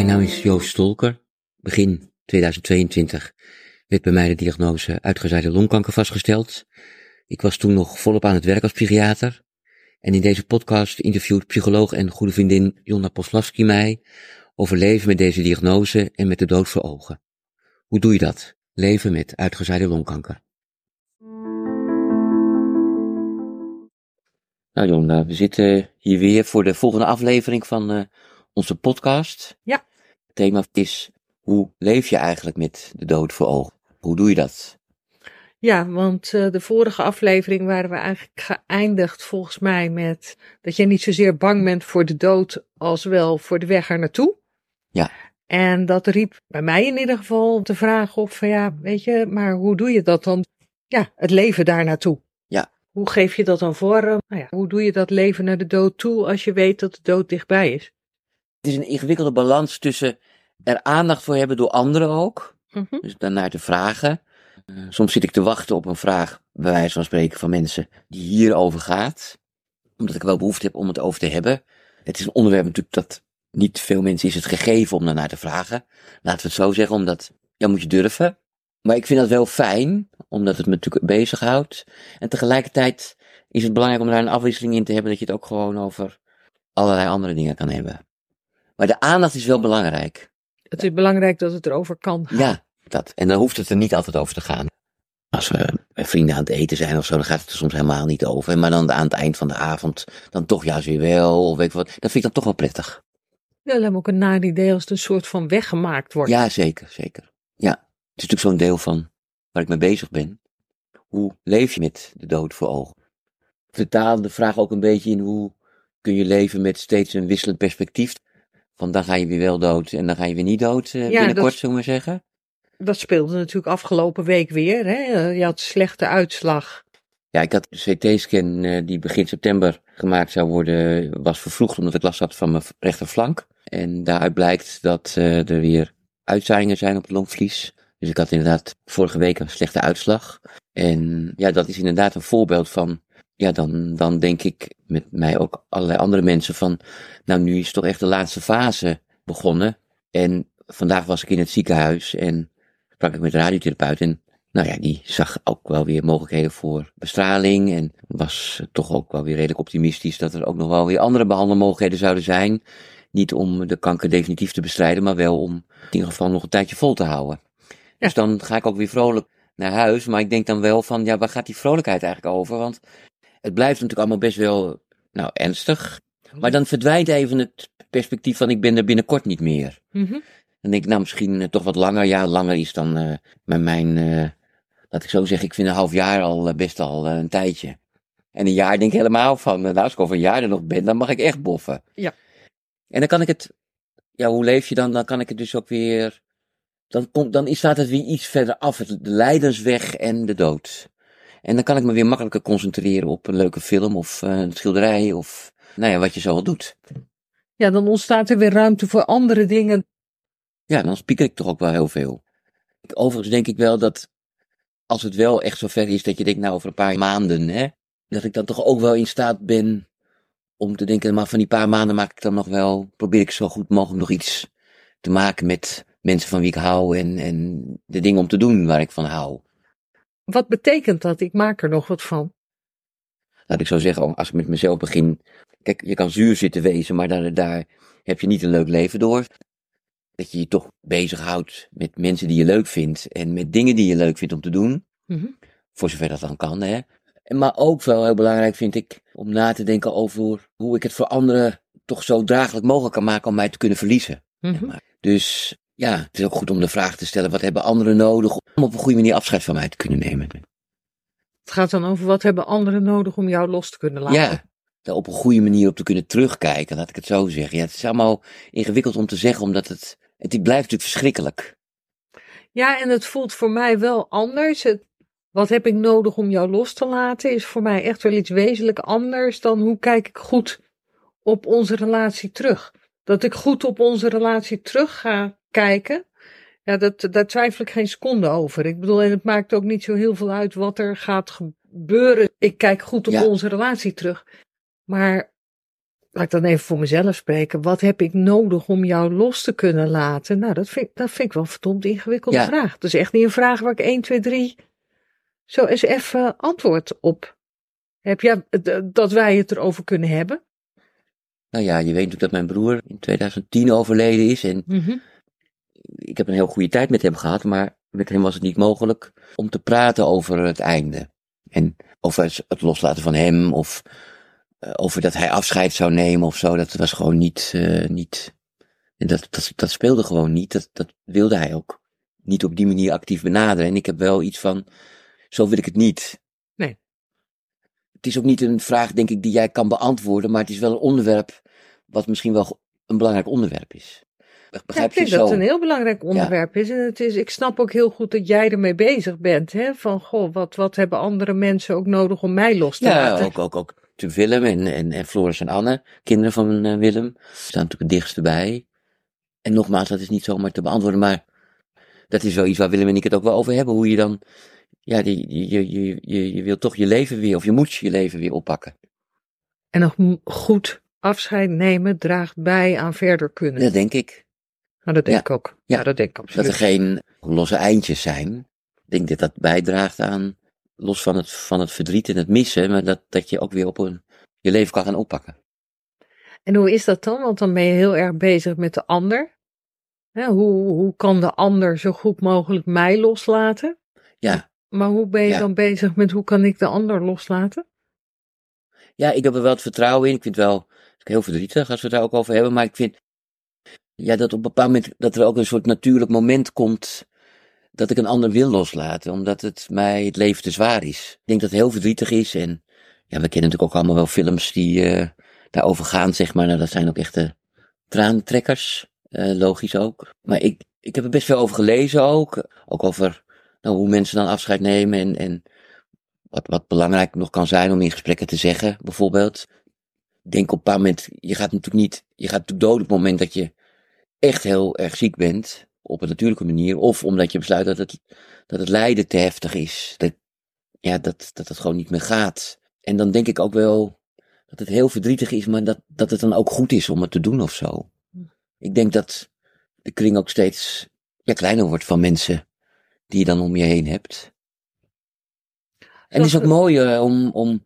Mijn naam is Joost Stolker. Begin 2022 werd bij mij de diagnose uitgezaaide longkanker vastgesteld. Ik was toen nog volop aan het werk als psychiater. En in deze podcast interviewt psycholoog en goede vriendin Jonna Poslavski mij over leven met deze diagnose en met de dood voor ogen. Hoe doe je dat? Leven met uitgezaaide longkanker. Nou Jonna, we zitten hier weer voor de volgende aflevering van uh, onze podcast. Ja. Het thema is, hoe leef je eigenlijk met de dood voor ogen? Hoe doe je dat? Ja, want uh, de vorige aflevering waren we eigenlijk geëindigd volgens mij met dat je niet zozeer bang bent voor de dood als wel voor de weg er naartoe. Ja. En dat riep bij mij in ieder geval de vraag op van ja, weet je, maar hoe doe je dat dan? Ja, het leven daar naartoe. Ja. Hoe geef je dat dan vorm? Nou ja, hoe doe je dat leven naar de dood toe als je weet dat de dood dichtbij is? Het is een ingewikkelde balans tussen er aandacht voor hebben door anderen ook. Mm -hmm. Dus daarnaar te vragen. Uh, soms zit ik te wachten op een vraag, bij wijze van spreken, van mensen die hierover gaat. Omdat ik wel behoefte heb om het over te hebben. Het is een onderwerp natuurlijk dat niet veel mensen is het gegeven om daarnaar te vragen. Laten we het zo zeggen, omdat, ja, moet je durven. Maar ik vind dat wel fijn, omdat het me natuurlijk bezighoudt. En tegelijkertijd is het belangrijk om daar een afwisseling in te hebben, dat je het ook gewoon over allerlei andere dingen kan hebben. Maar de aandacht is wel belangrijk. Het is belangrijk dat het erover kan gaan. Ja, dat. En dan hoeft het er niet altijd over te gaan. Als we bij vrienden aan het eten zijn of zo, dan gaat het er soms helemaal niet over. Maar dan aan het eind van de avond, dan toch juist weer wel, of weet ik wat. Dat vind ik dan toch wel prettig. Ja, lijkt me ook een naar idee als het een soort van weggemaakt wordt. Ja, zeker, zeker. Ja, het is natuurlijk zo'n deel van waar ik mee bezig ben. Hoe leef je met de dood voor ogen? Vertaal de vraag ook een beetje in hoe kun je leven met steeds een wisselend perspectief. Van dan ga je weer wel dood en dan ga je weer niet dood uh, Ja, binnenkort, dat- zullen we zeggen. Dat speelde natuurlijk afgelopen week weer. Hè? Je had slechte uitslag. Ja, ik had de CT-scan eh, die begin september gemaakt zou worden, was vervroegd omdat ik last had van mijn rechterflank. En daaruit blijkt dat eh, er weer uitzaaiingen zijn op het longvlies. Dus ik had inderdaad vorige week een slechte uitslag. En ja, dat is inderdaad een voorbeeld van, ja, dan, dan denk ik met mij ook allerlei andere mensen van, nou nu is toch echt de laatste fase begonnen. En vandaag was ik in het ziekenhuis en sprak ik met de radiotherapeut en nou ja, die zag ook wel weer mogelijkheden voor bestraling en was toch ook wel weer redelijk optimistisch dat er ook nog wel weer andere behandelmogelijkheden zouden zijn. Niet om de kanker definitief te bestrijden, maar wel om in ieder geval nog een tijdje vol te houden. Dus dan ga ik ook weer vrolijk naar huis, maar ik denk dan wel van, ja, waar gaat die vrolijkheid eigenlijk over? Want het blijft natuurlijk allemaal best wel, nou, ernstig. Maar dan verdwijnt even het perspectief van, ik ben er binnenkort niet meer. Mhm. Dan denk ik, nou, misschien eh, toch wat langer. Ja, langer is dan eh met mijn, eh, laat ik zo zeggen, ik vind een half jaar al best al een tijdje. En een jaar denk ik helemaal van, nou, als ik over een jaar er nog ben, dan mag ik echt boffen. Ja. En dan kan ik het, ja, hoe leef je dan? Dan kan ik het dus ook weer, dan, komt, dan staat het weer iets verder af, de lijdensweg en de dood. En dan kan ik me weer makkelijker concentreren op een leuke film of eh, een schilderij of, nou ja, wat je zo al doet. Ja, dan ontstaat er weer ruimte voor andere dingen. Ja, dan spieker ik toch ook wel heel veel. Overigens denk ik wel dat als het wel echt zover is dat je denkt, nou over een paar maanden, hè, dat ik dan toch ook wel in staat ben om te denken, maar van die paar maanden maak ik dan nog wel, probeer ik zo goed mogelijk nog iets te maken met mensen van wie ik hou en, en de dingen om te doen waar ik van hou. Wat betekent dat? Ik maak er nog wat van. Laat ik zo zeggen, als ik met mezelf begin, kijk, je kan zuur zitten wezen, maar daar, daar heb je niet een leuk leven door. Dat je je toch bezighoudt met mensen die je leuk vindt en met dingen die je leuk vindt om te doen. Mhm. Voor zover dat dan kan, hè. Maar ook wel heel belangrijk vind ik om na te denken over hoe ik het voor anderen toch zo draaglijk mogelijk kan maken om mij te kunnen verliezen. Mhm. Maar Dus ja, het is ook goed om de vraag te stellen, wat hebben anderen nodig om op een goede manier afscheid van mij te kunnen nemen? Het gaat dan over wat hebben anderen nodig om jou los te kunnen laten. Ja, daar op een goede manier op te kunnen terugkijken, laat ik het zo zeggen. Ja, het is allemaal ingewikkeld om te zeggen, omdat het, het blijft natuurlijk verschrikkelijk. Ja, en het voelt voor mij wel anders. Het, wat heb ik nodig om jou los te laten, is voor mij echt wel iets wezenlijk anders dan hoe kijk ik goed op onze relatie terug. Dat ik goed op onze relatie terug ga kijken, ja, dat, daar twijfel ik geen seconde over. Ik bedoel, en het maakt ook niet zo heel veel uit wat er gaat gebeuren. Ik kijk goed op Ja. onze relatie terug. Maar laat ik dan even voor mezelf spreken. Wat heb ik nodig om jou los te kunnen laten? Nou, dat vind, dat vind ik wel een verdomd ingewikkelde Ja. vraag. Dat is echt niet een vraag waar ik 1, 2, 3 zo eens even antwoord op heb. Ja, dat wij het erover kunnen hebben. Nou ja, je weet natuurlijk dat mijn broer in 2010 overleden is. En ik heb een heel goede tijd met hem gehad, maar met hem was het niet mogelijk om te praten over het einde. En over het- loslaten van hem, of eh, over dat hij afscheid zou nemen of zo. Dat was gewoon niet, eh, niet en dat, dat, dat speelde gewoon niet. Dat, dat wilde hij ook niet op die manier actief benaderen. En ik heb wel iets van, zo wil ik het niet. Nee. Het is ook niet een vraag, denk ik, die jij kan beantwoorden, maar het is wel een onderwerp wat misschien wel een belangrijk onderwerp is. Ja, Begrijp ik je denk zo? dat het een heel belangrijk onderwerp is. En het is, ik snap ook heel goed dat jij ermee bezig bent. Hè? Van, goh, wat, wat hebben andere mensen ook nodig om mij los te Ja, laten? ook, ook, ook de Willem en, en, en Floris en Anne, kinderen van eh, Willem, staan natuurlijk het dichtst bij. En nogmaals, dat is niet zomaar te beantwoorden, maar dat is wel iets waar Willem en ik het ook wel over hebben. Hoe je dan, ja, die, die- je, je, je, je wil toch je leven weer, of je moet je leven weer oppakken. En nog goed afscheid nemen draagt bij aan verder kunnen. Dat denk ik. Nou, dat denk Ja. ik ook. Ja, Ja. dat denk ik Dat absoluut. er geen losse eindjes zijn. Ik denk dat dat bijdraagt aan, los van het, van het verdriet en het missen, maar dat, dat je ook weer op een, je leven kan gaan oppakken. En hoe is dat dan? Want dan ben je heel erg bezig met de ander. Hè, hoe, hoe kan de ander zo goed mogelijk mij loslaten? Ja, Maar hoe ben je Ja. dan bezig met hoe kan ik de ander loslaten? Ja, ik heb er wel het vertrouwen in. Ik vind het wel heel verdrietig als we het daar ook over hebben. Maar ik vind ja, dat op een bepaald moment dat er ook een soort natuurlijk moment komt dat ik een ander wil loslaten. Omdat het mij het leven te zwaar is. Ik denk dat het heel verdrietig is. En ja, we kennen natuurlijk ook allemaal wel films die eh, daarover gaan, zeg maar. Nou, dat zijn ook echte traantrekkers. eh, logisch ook. Maar ik, ik heb er best veel over gelezen ook. Ook over nou, hoe mensen dan afscheid nemen en, en wat, wat belangrijk nog kan zijn om in gesprekken te zeggen, bijvoorbeeld. Denk op een bepaald moment, je gaat natuurlijk niet, je gaat natuurlijk dood op het moment dat je echt heel erg ziek bent, op een natuurlijke manier, of omdat je besluit dat het, dat het lijden te heftig is. Dat, ja, dat, dat het gewoon niet meer gaat. En dan denk ik ook wel dat het heel verdrietig is, maar dat, dat het dan ook goed is om het te doen of zo. Ik denk dat de kring ook steeds ja, kleiner wordt van mensen die je dan om je heen hebt. En het is ook mooi eh, om, om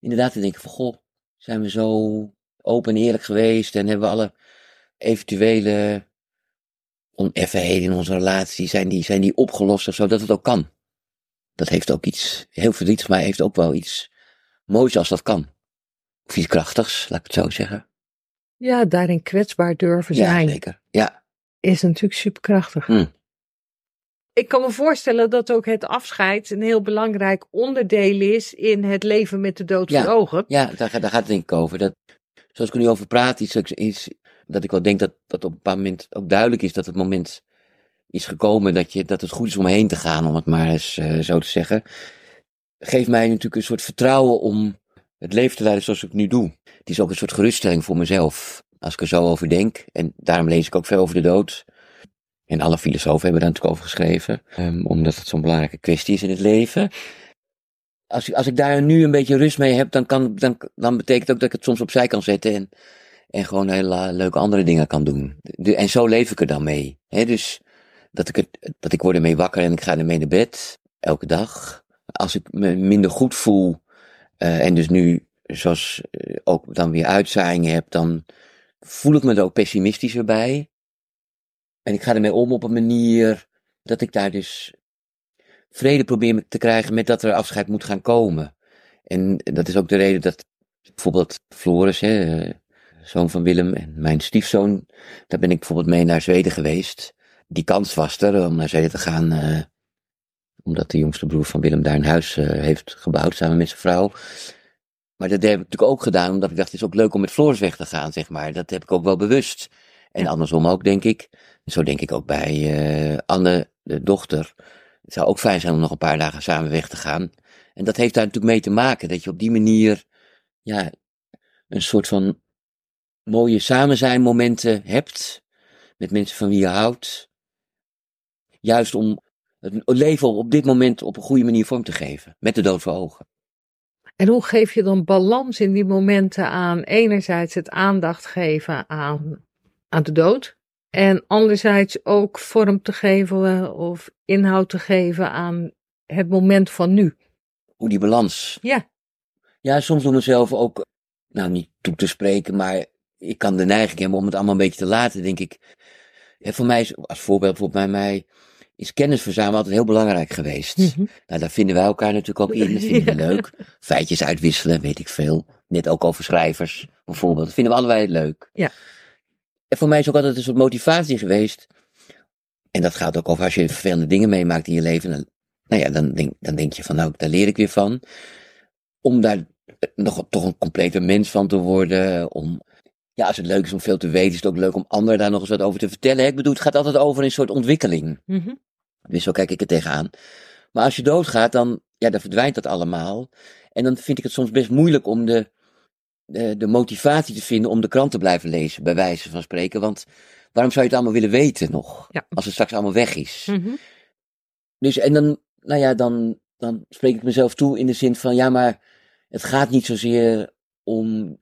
inderdaad te denken van, goh, zijn we zo open en eerlijk geweest en hebben we alle eventuele oneffenheden in onze relatie, zijn die, zijn die opgelost of zo, dat het ook kan. Dat heeft ook iets heel verdrietigs, maar heeft ook wel iets moois als dat kan. Of iets krachtigs, laat ik het zo zeggen. Ja, daarin kwetsbaar durven Ja, zijn zeker. Ja, is natuurlijk superkrachtig. Hm. Ik kan me voorstellen dat ook het afscheid een heel belangrijk onderdeel is in het leven met de dood Ja. ogen. ja daar, gaat- daar gaat het denk ik over. Dat, zoals ik er nu over praat, is, dat ik wel denk dat, dat op een bepaald moment ook duidelijk is dat het moment is gekomen dat, je, dat het goed is om heen te gaan, om het maar eens eh, zo te zeggen. Geeft mij natuurlijk een soort vertrouwen om het leven te leiden zoals ik nu doe. Het is ook een soort geruststelling voor mezelf, als ik er zo over denk. En daarom lees ik ook veel over de dood. En alle filosofen hebben daar natuurlijk over geschreven, ehm, omdat het zo'n belangrijke kwestie is in het leven. Als, ik- als ik daar nu een beetje rust mee heb, dan, kan, dan, dan betekent ook dat ik het soms opzij kan zetten en, en gewoon hele leuke andere dingen kan doen. En zo leef ik er dan mee. Dus dat ik, het, dat ik word ermee wakker en ik ga ermee naar bed, elke dag. Als ik me minder goed voel, eh, en dus nu, zoals eh, ook dan weer uitzaaiingen heb, dan voel ik me er ook pessimistischer bij. En ik ga ermee om op een manier dat ik daar dus vrede probeer te krijgen met dat er afscheid moet gaan komen. En dat is ook de reden dat bijvoorbeeld Floris, hè, eh, zoon van Willem en mijn stiefzoon, daar ben ik bijvoorbeeld mee naar Zweden geweest. Die kans was er om naar Zweden te gaan, eh, omdat de jongste broer van Willem daar een huis eh, heeft gebouwd samen met zijn vrouw. Maar dat heb ik natuurlijk ook gedaan, omdat ik dacht, het is ook leuk om met Floris weg te gaan, zeg maar. Dat heb ik ook wel bewust. En andersom ook, denk ik. Zo denk ik ook bij Anne, de dochter. Het zou ook fijn zijn om nog een paar dagen samen weg te gaan. En dat heeft daar natuurlijk mee te maken, dat je op die manier, ja, een soort van mooie samen zijn momenten hebt. Met mensen van wie je houdt. Juist om het leven op dit moment op een goede manier vorm te geven. Met de dood voor ogen. En hoe geef je dan balans in die momenten aan enerzijds het aandacht geven aan, aan de dood en anderzijds ook vorm te geven of inhoud te geven aan het moment van nu? Hoe die balans. Ja. Ja, soms doen we zelf ook, nou niet toe te spreken, maar ik kan de neiging hebben om het allemaal een beetje te laten, denk ik. Ja, voor mij is, als voorbeeld, voor bij mij, is kennis verzamelen altijd heel belangrijk geweest. Mhm. Nou, daar vinden wij elkaar natuurlijk ook in. Dat vinden we Ja. leuk. Feitjes uitwisselen, weet ik veel. Net ook over schrijvers, bijvoorbeeld. Dat vinden we allebei leuk. Ja. En voor mij is ook altijd een soort motivatie geweest. En dat gaat ook over als je vervelende dingen meemaakt in je leven. Dan, nou ja, dan denk, dan denk je van, nou, daar leer ik weer van. Om daar nog toch een complete mens van te worden. Om, ja, als het leuk is om veel te weten, is het ook leuk om anderen daar nog eens wat over te vertellen. Ik bedoel, het gaat altijd over een soort ontwikkeling. Mhm. Dus zo kijk ik er tegenaan. Maar als je doodgaat, dan, ja, dan verdwijnt dat allemaal. En dan vind ik het soms best moeilijk om de, de, de motivatie te vinden om de krant te blijven lezen, bij wijze van spreken. Want waarom zou je het allemaal willen weten nog? Ja. Als het straks allemaal weg is. Mhm. Dus, en dan, nou ja, dan, dan spreek ik mezelf toe in de zin van, ja, maar het gaat niet zozeer om.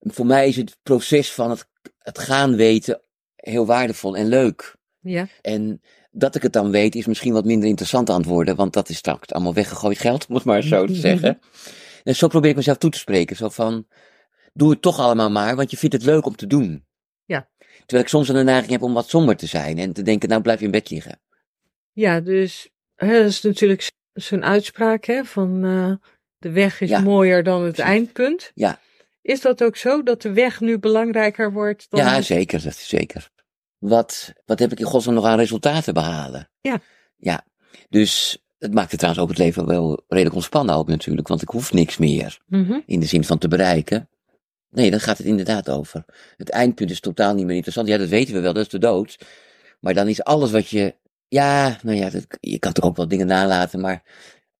Voor mij is het proces van het, het gaan weten heel waardevol en leuk. Ja. En dat ik het dan weet is misschien wat minder interessant aan het worden, want dat is straks allemaal weggegooid geld, om het maar zo te zeggen. En zo probeer ik mezelf toe te spreken, zo van, doe het toch allemaal maar, want je vindt het leuk om te doen. Ja. Terwijl ik soms een neiging heb om wat somber te zijn en te denken, nou blijf je in bed liggen. Ja, dus hè, dat is natuurlijk zo'n uitspraak hè, van eh, de weg is Ja. mooier dan het Precies. eindpunt. Ja. Is dat ook zo, dat de weg nu belangrijker wordt dan... Ja, het- zeker, dat is zeker. Wat, wat heb ik in godsnaam nog aan resultaten behalen? Ja. Ja, dus het maakt het trouwens ook het leven wel redelijk ontspannen ook natuurlijk, want ik hoef niks meer. Mhm. in de zin van te bereiken. Nee, dan gaat het inderdaad over. Het eindpunt is totaal niet meer interessant. Ja, dat weten we wel, dat is de dood. Maar dan is alles wat je. Ja, nou ja, dat, je kan toch ook wel dingen nalaten, maar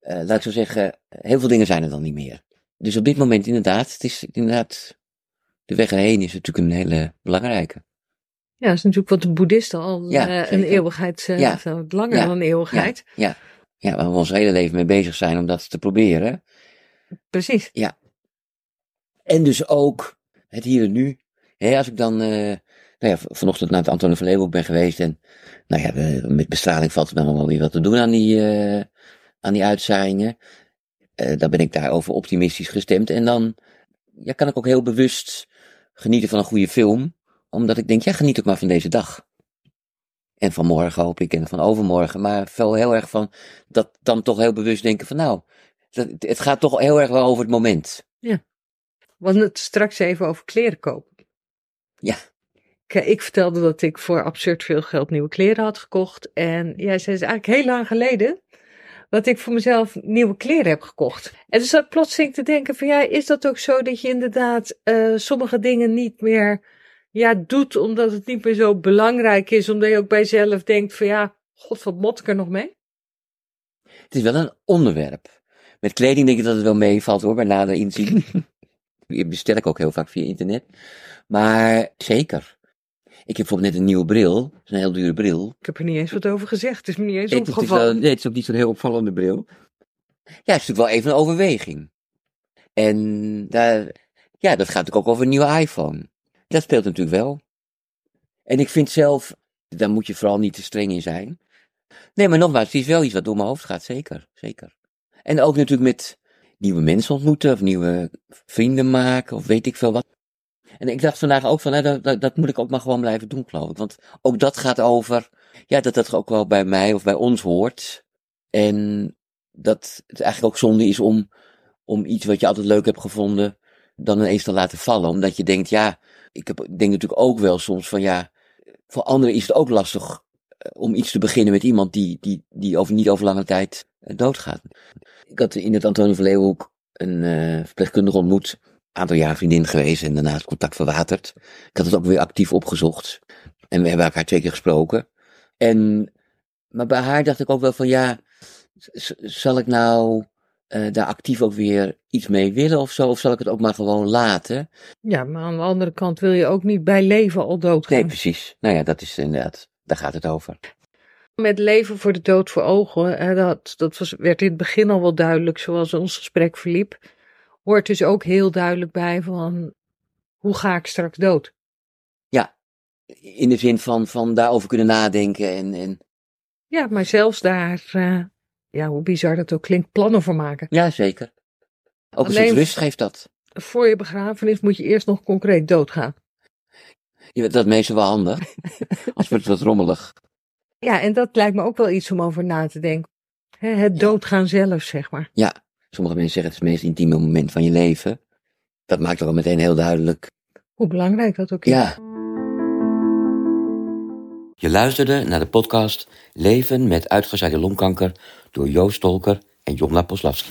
eh, laat ik zo zeggen, heel veel dingen zijn er dan niet meer. Dus op dit moment inderdaad, het is inderdaad. De weg erheen is natuurlijk een hele belangrijke. Ja, dat is natuurlijk wat de boeddhisten al Ja, eh, een eeuwigheid, eh, Ja. langer Ja. dan een eeuwigheid. Ja, waar we ons hele leven mee bezig zijn om dat te proberen. Precies. En dus ook het hier en nu. Hè, als ik dan, eh, nou ja, vanochtend naar het Antonie van Leeuwenhoek ben geweest en, nou ja, we- met bestraling valt er dan wel weer wat te doen aan die, eh, aan die uitzaaiingen. Eh, dan ben ik daarover optimistisch gestemd en dan, ja, kan ik ook heel bewust genieten van een goede film, omdat ik denk, ja, geniet ook maar van deze dag. En van morgen hoop ik en van overmorgen, maar veel heel erg van, dat dan toch heel bewust denken van, nou, dat, het gaat toch heel erg wel over het moment. We hadden het straks even over kleren kopen. Ja. Kijk, ik vertelde dat ik voor absurd veel geld nieuwe kleren had gekocht. En jij zei, is eigenlijk heel lang geleden dat ik voor mezelf nieuwe kleren heb gekocht. En dus zat plotseling te denken van, ja, is dat ook zo dat je inderdaad eh, sommige dingen niet meer ja, doet omdat het niet meer zo belangrijk is. Omdat je ook bij jezelf denkt van, ja, god, wat mot ik er nog mee? Het is wel een onderwerp. Met kleding denk ik dat het wel meevalt hoor, bij nader inzien. Die bestel ik ook heel vaak via internet. Maar zeker. Ik heb bijvoorbeeld net een nieuwe bril. Een heel dure bril. Ik heb er niet eens wat over gezegd. Het is me niet eens Het, het is wel, opgevallen. nee, het is ook niet zo'n heel opvallende bril. Ja, het is natuurlijk wel even een overweging. En daar, ja, dat gaat natuurlijk ook over een nieuwe iPhone. Dat speelt natuurlijk wel. En ik vind zelf, daar moet je vooral niet te streng in zijn. Nee, maar nogmaals, het is wel iets wat door mijn hoofd gaat, zeker. Zeker. En ook natuurlijk met nieuwe mensen ontmoeten, of nieuwe vrienden maken, of weet ik veel wat. En ik dacht vandaag ook van, nou, dat, dat, dat moet ik ook maar gewoon blijven doen, geloof ik. Want ook dat gaat over, ja, dat dat ook wel bij mij of bij ons hoort. En dat het eigenlijk ook zonde is om, om iets wat je altijd leuk hebt gevonden, dan ineens te laten vallen. Omdat je denkt, ja, ik denk natuurlijk ook wel soms van, ja, voor anderen is het ook lastig eh, om iets te beginnen met iemand die, die, die over, niet over lange tijd eh, doodgaat. Ik had in het Antonie van Leeuwenhoek een eh verpleegkundige ontmoet. Aantal jaar vriendin geweest en daarna het contact verwaterd. Ik had het ook weer actief opgezocht. En we hebben elkaar twee keer gesproken. En, maar bij haar dacht ik ook wel van ja, zal ik nou eh, daar actief ook weer iets mee willen of zo? Of zal ik het ook maar gewoon laten? Ja, maar aan de andere kant wil je ook niet bij leven al doodgaan. Nee, precies. Nou ja, dat is inderdaad, daar gaat het over. Met leven voor de dood voor ogen, hè, dat, dat was, werd in het begin al wel duidelijk, zoals ons gesprek verliep. Hoort dus ook heel duidelijk bij van, hoe ga ik straks dood? Ja, in de zin van, van daarover kunnen nadenken en, en... Ja, maar zelfs daar, uh, ja, hoe bizar dat ook klinkt, plannen voor maken. Ja, zeker. Ook een soort rust geeft dat. Voor je begrafenis moet je eerst nog concreet doodgaan. Ja, dat meestal wel handig. Als wordt het wat rommelig. Ja, en dat lijkt me ook wel iets om over na te denken. Het doodgaan zelf, zeg maar. Ja, sommige mensen zeggen het is het meest intieme moment van je leven. Dat maakt toch al meteen heel duidelijk. Hoe belangrijk dat ook is. Ja. Je luisterde naar de podcast Leven met uitgezaaide longkanker door Joost Tolker en Jonna Poslavski.